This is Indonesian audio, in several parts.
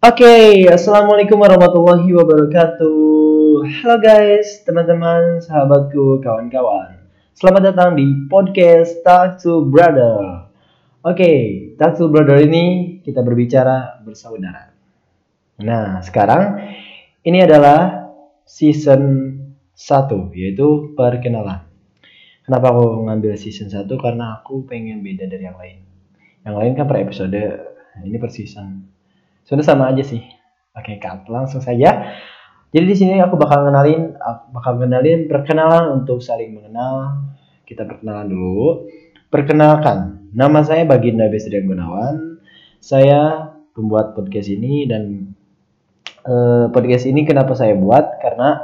Oke, assalamualaikum warahmatullahi wabarakatuh. Halo guys, teman-teman, sahabatku, kawan-kawan. Selamat datang di podcast Talk to Brother. Oke, Talk to Brother ini kita berbicara bersaudara. Nah, sekarang ini adalah season 1 yaitu perkenalan. Kenapa aku ngambil season 1? Karena aku pengen beda dari yang lain. Yang lain kan per episode, ini per season sama aja sih. Oke, cut. Langsung saja. Jadi di sini aku bakal kenalin, bakal kenalin perkenalan untuk saling mengenal. Kita perkenalan dulu. Perkenalkan, nama saya Baginda Besrian Gunawan. Saya pembuat podcast ini dan eh, podcast ini kenapa saya buat? Karena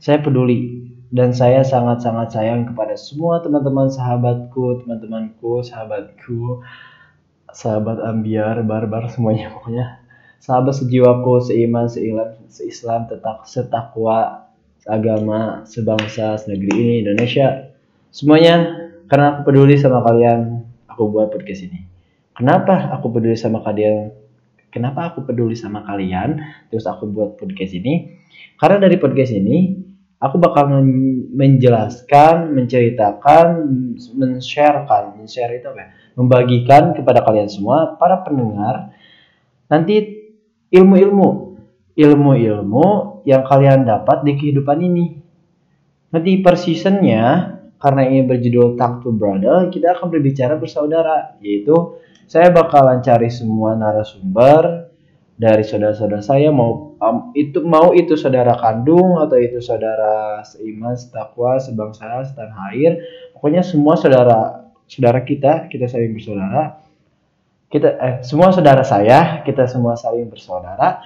saya peduli dan saya sangat-sangat sayang kepada semua teman-teman sahabatku, teman-temanku, sahabatku sahabat ambiar barbar semuanya pokoknya. Sahabat sejiwaku seiman seiman seislam tetap setakwa seagama sebangsa senegeri ini Indonesia. Semuanya karena aku peduli sama kalian aku buat podcast ini. Kenapa aku peduli sama kalian? Kenapa aku peduli sama kalian? Terus aku buat podcast ini? Karena dari podcast ini aku bakal menjelaskan menceritakan men-sharekan men-share itu apa ya membagikan kepada kalian semua para pendengar nanti ilmu-ilmu ilmu-ilmu yang kalian dapat di kehidupan ini. Nanti per seasonnya karena ini berjudul Talk to Brother, kita akan berbicara bersaudara, yaitu saya bakalan cari semua narasumber dari saudara-saudara saya mau um, itu mau itu saudara kandung atau itu saudara seiman, setakwa, sebangsa, setanah air, pokoknya semua saudara saudara kita, kita saling bersaudara. Kita eh semua saudara saya, kita semua saling bersaudara.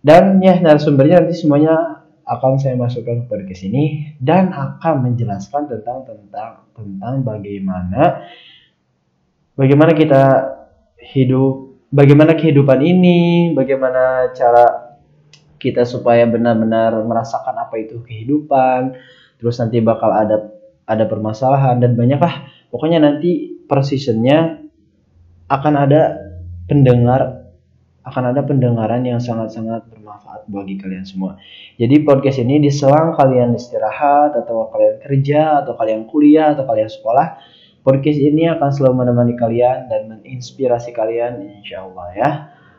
Dan ya narasumbernya nanti semuanya akan saya masukkan ke sini dan akan menjelaskan tentang tentang tentang bagaimana bagaimana kita hidup, bagaimana kehidupan ini, bagaimana cara kita supaya benar-benar merasakan apa itu kehidupan, terus nanti bakal ada ada permasalahan dan banyaklah pokoknya nanti per seasonnya akan ada pendengar akan ada pendengaran yang sangat-sangat bermanfaat bagi kalian semua. Jadi podcast ini diselang kalian istirahat atau kalian kerja atau kalian kuliah atau kalian sekolah, podcast ini akan selalu menemani kalian dan menginspirasi kalian insya Allah ya.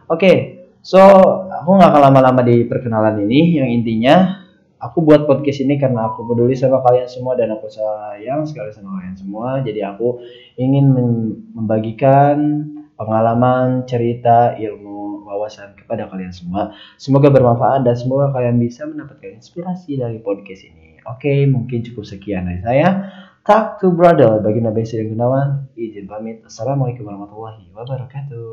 Oke, so aku nggak akan lama-lama di perkenalan ini. Yang intinya aku buat podcast ini karena aku peduli sama kalian semua dan aku sayang sekali sama kalian semua. Jadi aku ingin membagikan pengalaman, cerita, ilmu, wawasan kepada kalian semua. Semoga bermanfaat dan semoga kalian bisa mendapatkan inspirasi dari podcast ini. Oke, mungkin cukup sekian dari saya. Talk to brother bagi Nabi Sri Gunawan. Izin pamit. Assalamualaikum warahmatullahi wabarakatuh.